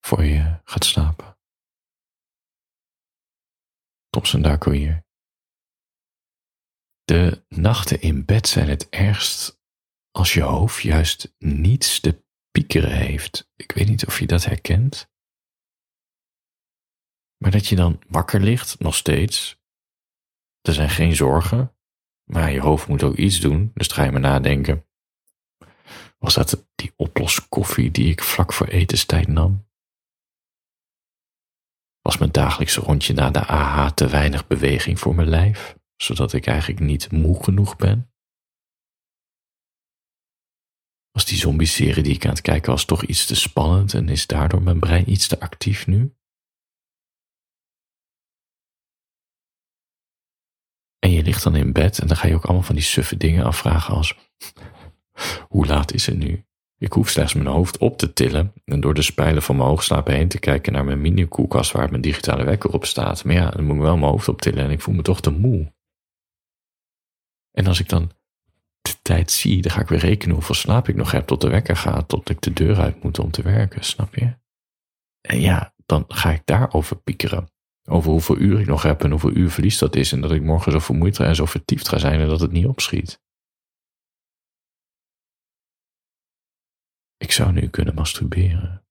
voor je gaat slapen. Thompson Darko hier. De nachten in bed zijn het ergst als je hoofd juist niets te piekeren heeft. Ik weet niet of je dat herkent. Maar dat je dan wakker ligt, nog steeds. Er zijn geen zorgen, maar je hoofd moet ook iets doen, dus ga je maar nadenken. Was dat die oploskoffie die ik vlak voor etenstijd nam? Was mijn dagelijkse rondje naar de AH te weinig beweging voor mijn lijf, zodat ik eigenlijk niet moe genoeg ben? Was die zombie-serie die ik aan het kijken was toch iets te spannend en is daardoor mijn brein iets te actief nu? En je ligt dan in bed en dan ga je ook allemaal van die suffe dingen afvragen als: hoe laat is het nu? Ik hoef slechts mijn hoofd op te tillen en door de spijlen van mijn oogslapen heen te kijken naar mijn mini-koelkast waar mijn digitale wekker op staat. Maar ja, dan moet ik wel mijn hoofd optillen en ik voel me toch te moe. En als ik dan de tijd zie, dan ga ik weer rekenen hoeveel slaap ik nog heb tot de wekker gaat, tot ik de deur uit moet om te werken, snap je? En ja, dan ga ik daarover piekeren. Over hoeveel uur ik nog heb en hoeveel uur verlies dat is. En dat ik morgen zo vermoeid en zo vertiefd ga zijn en dat het niet opschiet. Ik zou nu kunnen masturberen.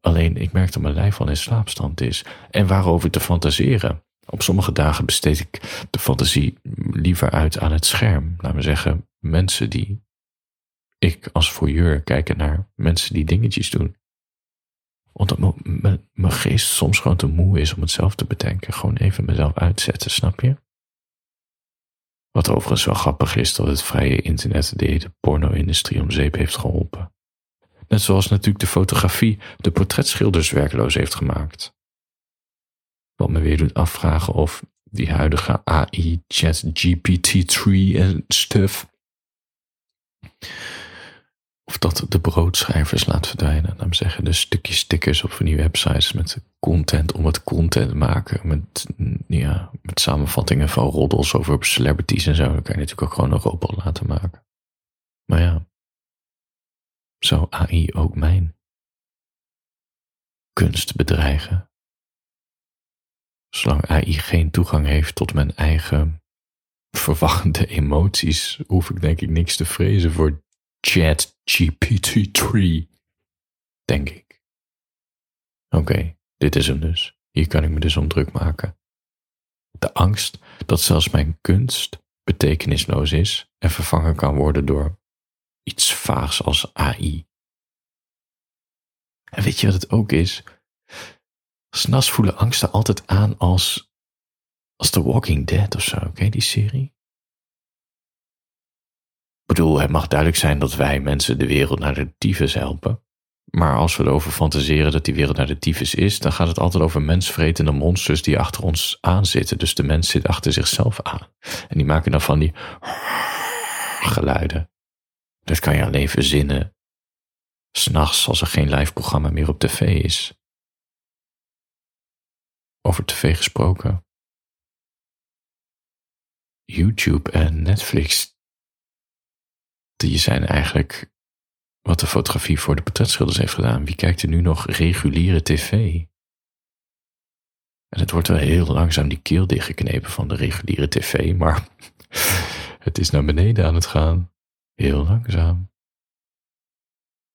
Alleen ik merk dat mijn lijf al in slaapstand is. En waarover te fantaseren. Op sommige dagen besteed ik de fantasie liever uit aan het scherm. Laten we zeggen, mensen die. Ik als voyeur kijken naar mensen die dingetjes doen omdat mijn geest soms gewoon te moe is om het zelf te bedenken. Gewoon even mezelf uitzetten, snap je? Wat overigens wel grappig is dat het vrije internet de hele porno-industrie om zeep heeft geholpen. Net zoals natuurlijk de fotografie de portretschilders werkloos heeft gemaakt. Wat me weer doet afvragen of die huidige AI, chat, GPT-3 en stuff of dat de broodschrijvers laat verdwijnen. Laat zeggen, de stukjes stickers op van die websites met content om het content maken. Met, ja, met samenvattingen van roddels over celebrities en zo. Dan kan je natuurlijk ook gewoon een robot laten maken. Maar ja, zou AI ook mijn kunst bedreigen? Zolang AI geen toegang heeft tot mijn eigen verwachtende emoties, hoef ik denk ik niks te vrezen voor Chat GPT-3. Denk ik. Oké, dit is hem dus. Hier kan ik me dus om druk maken. De angst dat zelfs mijn kunst betekenisloos is en vervangen kan worden door iets vaags als AI. En weet je wat het ook is? S'nachts voelen angsten altijd aan als, als The Walking Dead of zo. Je die serie? Ik bedoel, het mag duidelijk zijn dat wij mensen de wereld naar de tyfus helpen. Maar als we erover fantaseren dat die wereld naar de tyfus is, dan gaat het altijd over mensvretende monsters die achter ons aanzitten. Dus de mens zit achter zichzelf aan. En die maken dan van die geluiden. Dat kan je alleen verzinnen. S'nachts als er geen live programma meer op tv is. Over tv gesproken. YouTube en Netflix die zijn eigenlijk wat de fotografie voor de portretschilders heeft gedaan. Wie kijkt er nu nog reguliere tv? En het wordt wel heel langzaam die keel dichtgeknepen van de reguliere tv, maar het is naar beneden aan het gaan. Heel langzaam.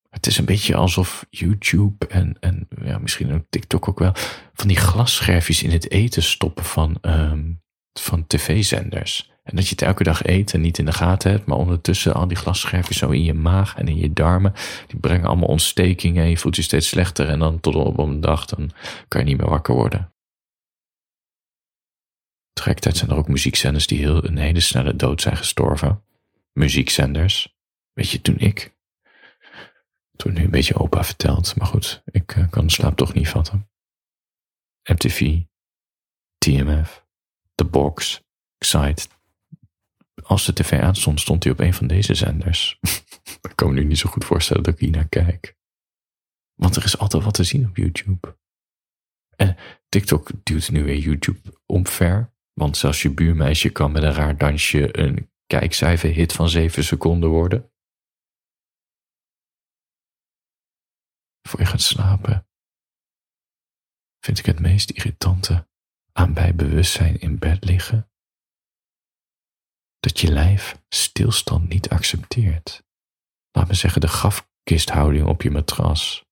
Het is een beetje alsof YouTube en, en ja, misschien ook TikTok ook wel van die glasscherfjes in het eten stoppen van, um, van tv-zenders. En dat je het elke dag eet en niet in de gaten hebt, maar ondertussen al die glasscherfjes zo in je maag en in je darmen, die brengen allemaal ontstekingen en je voelt je steeds slechter en dan tot op een dag, dan kan je niet meer wakker worden. Tegelijkertijd zijn er ook muziekzenders die heel, een hele snelle dood zijn gestorven. Muziekzenders. Weet je, toen ik. Toen nu een beetje opa verteld, maar goed, ik uh, kan de slaap toch niet vatten. MTV, TMF, The Box, Excite, als de tv aanstond, stond hij op een van deze zenders. ik kan me nu niet zo goed voorstellen dat ik hier naar kijk. Want er is altijd wat te zien op YouTube. En TikTok duwt nu weer YouTube omver. Want zelfs je buurmeisje kan met een raar dansje een kijkcijferhit van 7 seconden worden. voor je gaat slapen, vind ik het meest irritante aan bij bewustzijn in bed liggen, dat je lijf stilstand niet accepteert. Laat me zeggen de grafkisthouding op je matras.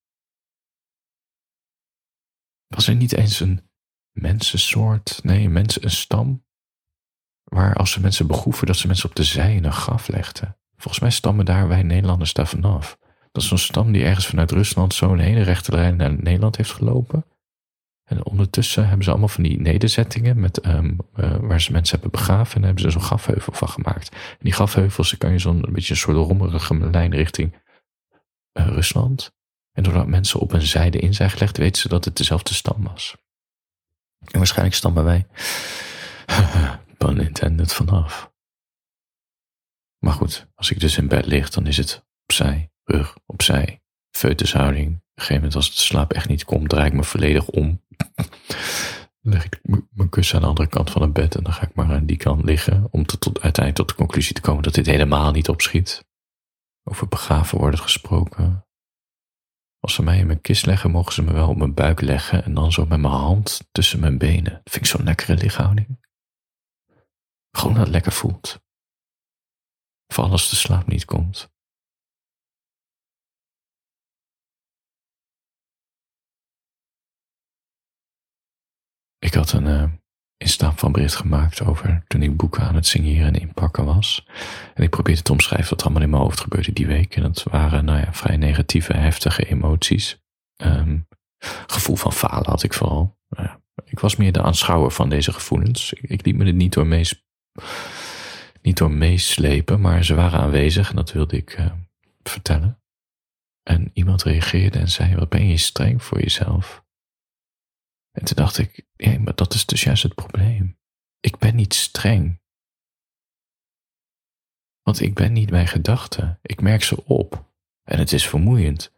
Was er niet eens een mensensoort, nee, mensen, een stam, waar als ze mensen begroeven, dat ze mensen op de zij in een graf legden? Volgens mij stammen daar wij Nederlanders daar vanaf. Dat is zo'n stam die ergens vanuit Rusland zo'n hele rechte lijn naar Nederland heeft gelopen. En ondertussen hebben ze allemaal van die nederzettingen met, um, uh, waar ze mensen hebben begraven. En daar hebben ze zo'n grafheuvel van gemaakt. En die grafheuvels, kan je zo'n beetje een soort rommerige lijn richting uh, Rusland. En doordat mensen op een zijde in zijn gelegd, weten ze dat het dezelfde stam was. En waarschijnlijk stammen wij, pun intended, vanaf. Maar goed, als ik dus in bed lig, dan is het opzij, rug opzij, feutushouding. Op een gegeven moment als de slaap echt niet komt, draai ik me volledig om. Leg ik mijn kussen aan de andere kant van het bed en dan ga ik maar aan die kant liggen om tot, tot, uiteindelijk tot de conclusie te komen dat dit helemaal niet opschiet. Over begraven worden gesproken. Als ze mij in mijn kist leggen, mogen ze me wel op mijn buik leggen en dan zo met mijn hand tussen mijn benen. Dat vind ik zo'n lekkere lichaamhouding. Gewoon dat het lekker voelt. Vooral als de slaap niet komt. Ik had een uh, instap van bericht gemaakt over toen ik boeken aan het signeren en inpakken was. En ik probeerde te omschrijven wat allemaal in mijn hoofd gebeurde die week. En dat waren, nou ja, vrij negatieve, heftige emoties. Um, gevoel van falen had ik vooral. Nou ik was meer de aanschouwer van deze gevoelens. Ik, ik liet me er niet door, mees, niet door meeslepen, maar ze waren aanwezig en dat wilde ik uh, vertellen. En iemand reageerde en zei: Wat ben je streng voor jezelf? En toen dacht ik, ja, maar dat is dus juist het probleem. Ik ben niet streng. Want ik ben niet mijn gedachten. Ik merk ze op. En het is vermoeiend.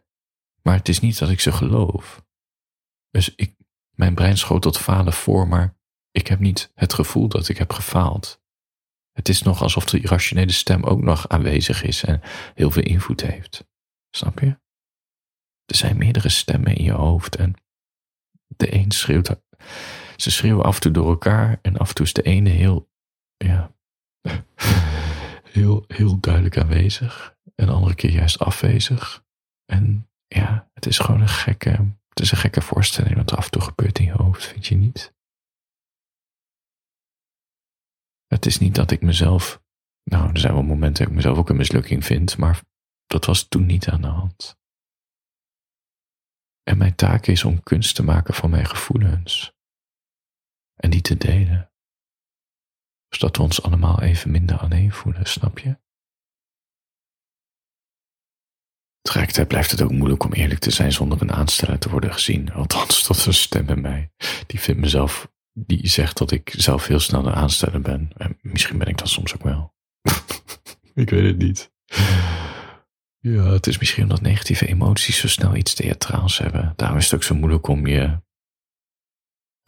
Maar het is niet dat ik ze geloof. Dus ik, mijn brein schoot tot falen voor, maar ik heb niet het gevoel dat ik heb gefaald. Het is nog alsof de irrationele stem ook nog aanwezig is en heel veel invloed heeft. Snap je? Er zijn meerdere stemmen in je hoofd en de een schreeuwt, ze schreeuwen af en toe door elkaar en af en toe is de ene heel, ja, heel, heel duidelijk aanwezig en de andere keer juist afwezig. En ja, het is gewoon een gekke, het is een gekke voorstelling wat er af en toe gebeurt in je hoofd, vind je niet? Het is niet dat ik mezelf, nou, er zijn wel momenten dat ik mezelf ook een mislukking vind, maar dat was toen niet aan de hand. En mijn taak is om kunst te maken van mijn gevoelens. En die te delen. Zodat we ons allemaal even minder alleen voelen, snap je? Tegelijkertijd blijft het ook moeilijk om eerlijk te zijn zonder een aansteller te worden gezien. Althans, dat is een stem in mij. Die vindt mezelf, die zegt dat ik zelf heel snel een aansteller ben. En misschien ben ik dat soms ook wel. ik weet het niet. Ja, het is misschien omdat negatieve emoties zo snel iets theatraals hebben. Daarom is het ook zo moeilijk om je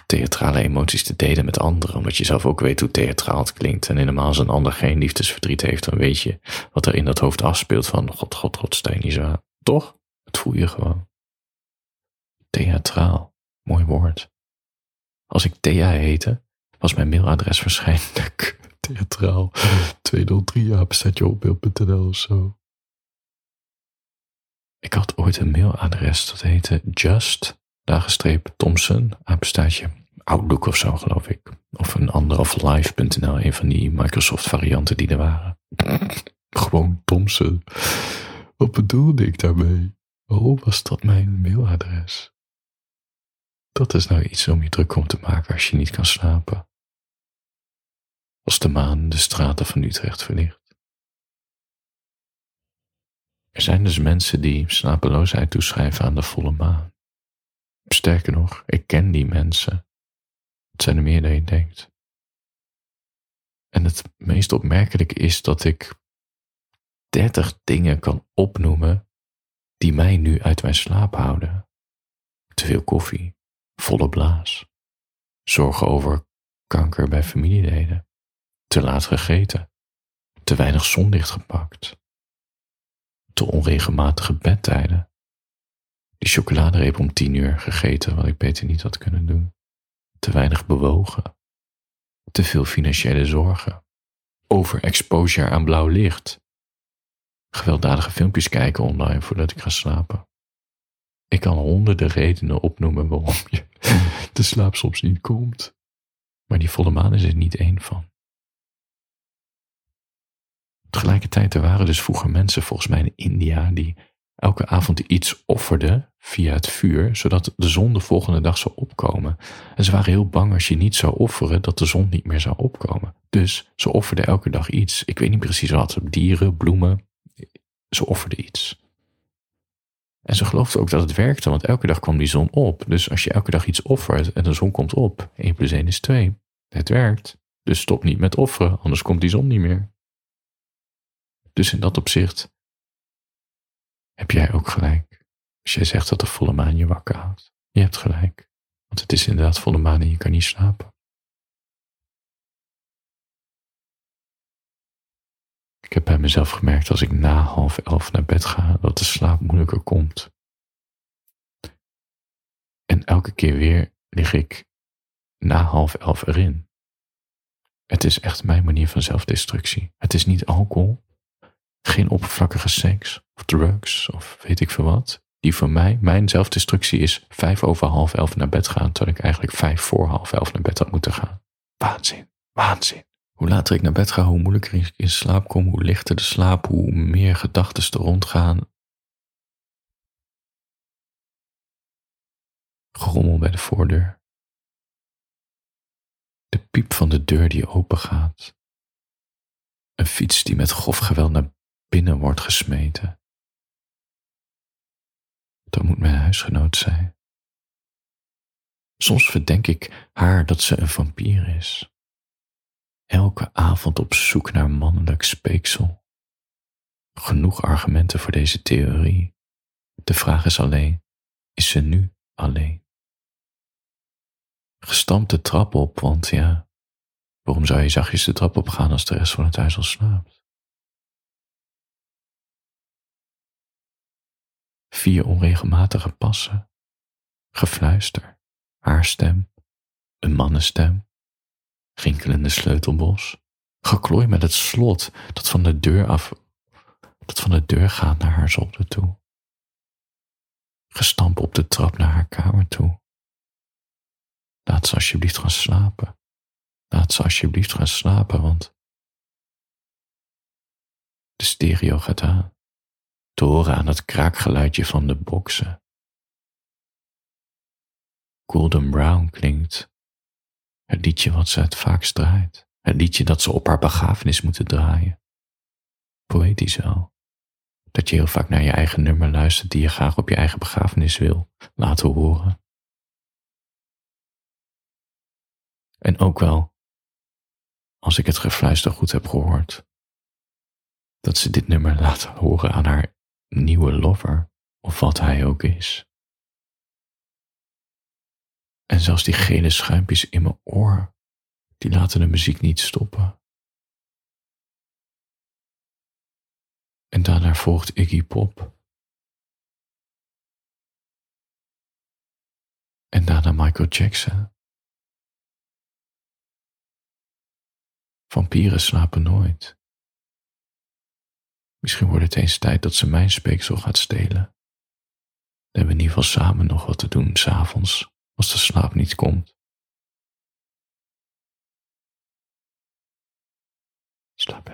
theatrale emoties te delen met anderen, omdat je zelf ook weet hoe theatraal het klinkt. En helemaal als een ander geen liefdesverdriet heeft, dan weet je wat er in dat hoofd afspeelt van god, god, god, steen niet zo. Toch? Het voel je gewoon. Theatraal. Mooi woord. Als ik Thea heette, was mijn mailadres waarschijnlijk theatraal 203 apenstaatjeopbeeld.nl of zo. Ik had ooit een mailadres dat heette just, dagestreep Thompson, apenstaatje Outlook of zo geloof ik. Of een andere, of live.nl, een van die Microsoft varianten die er waren. Gewoon Thompson. Wat bedoelde ik daarmee? Waarom was dat mijn mailadres? Dat is nou iets om je druk om te maken als je niet kan slapen. Als de maan de straten van Utrecht verlicht. Er zijn dus mensen die slapeloosheid toeschrijven aan de volle maan. Sterker nog, ik ken die mensen. Het zijn er meer dan je denkt. En het meest opmerkelijke is dat ik dertig dingen kan opnoemen die mij nu uit mijn slaap houden. Te veel koffie, volle blaas, zorgen over kanker bij familieleden, te laat gegeten, te weinig zonlicht gepakt, te onregelmatige bedtijden, Die chocoladereep om tien uur gegeten, wat ik beter niet had kunnen doen. Te weinig bewogen. Te veel financiële zorgen. Overexposure aan blauw licht. Gewelddadige filmpjes kijken online voordat ik ga slapen. Ik kan honderden redenen opnoemen waarom je de slaap soms niet komt. Maar die volle maan is er niet één van. Tegelijkertijd, er waren dus vroeger mensen, volgens mij in India, die elke avond iets offerden via het vuur, zodat de zon de volgende dag zou opkomen. En ze waren heel bang als je niet zou offeren, dat de zon niet meer zou opkomen. Dus ze offerden elke dag iets. Ik weet niet precies wat, dieren, bloemen. Ze offerden iets. En ze geloofden ook dat het werkte, want elke dag kwam die zon op. Dus als je elke dag iets offert en de zon komt op, 1 plus 1 is 2. Het werkt. Dus stop niet met offeren, anders komt die zon niet meer. Dus in dat opzicht heb jij ook gelijk. Als jij zegt dat de volle maan je wakker houdt. Je hebt gelijk. Want het is inderdaad volle maan en je kan niet slapen. Ik heb bij mezelf gemerkt als ik na half elf naar bed ga, dat de slaap moeilijker komt. En elke keer weer lig ik na half elf erin. Het is echt mijn manier van zelfdestructie. Het is niet alcohol, geen oppervlakkige seks of drugs of weet ik veel wat. Die voor mij, mijn zelfdestructie is vijf over half elf naar bed gaan, terwijl ik eigenlijk vijf voor half elf naar bed had moeten gaan. Waanzin, waanzin. Hoe later ik naar bed ga, hoe moeilijker ik in slaap kom, hoe lichter de slaap, hoe meer gedachten er rondgaan. Gerommel bij de voordeur. De piep van de deur die open gaat. Een fiets die met grof geweld naar binnen wordt gesmeten. Dat moet mijn huisgenoot zijn. Soms verdenk ik haar dat ze een vampier is. Elke avond op zoek naar mannelijk speeksel. Genoeg argumenten voor deze theorie. De vraag is alleen, is ze nu alleen? Gestampt de trap op, want ja, waarom zou je zachtjes de trap op gaan als de rest van het huis al slaapt? vier onregelmatige passen, gefluister, haar stem, een mannenstem, rinkelende sleutelbos, geklooi met het slot dat van de deur af, dat van de deur gaat naar haar zolder toe, gestamp op de trap naar haar kamer toe. Laat ze alsjeblieft gaan slapen. Laat ze alsjeblieft gaan slapen, want de stereo gaat aan te horen aan het kraakgeluidje van de boksen. Golden Brown klinkt, het liedje wat ze het vaakst draait, het liedje dat ze op haar begrafenis moeten draaien. Poëtisch wel, dat je heel vaak naar je eigen nummer luistert die je graag op je eigen begrafenis wil laten horen. En ook wel, als ik het gefluister goed heb gehoord, dat ze dit nummer laat horen aan haar nieuwe lover of wat hij ook is. En zelfs die gele schuimpjes in mijn oor, die laten de muziek niet stoppen. En daarna volgt Iggy Pop. En daarna Michael Jackson. Vampieren slapen nooit. Misschien wordt het eens tijd dat ze mijn speeksel gaat stelen. Dan hebben we in ieder geval samen nog wat te doen s'avonds, als de slaap niet komt. Slaap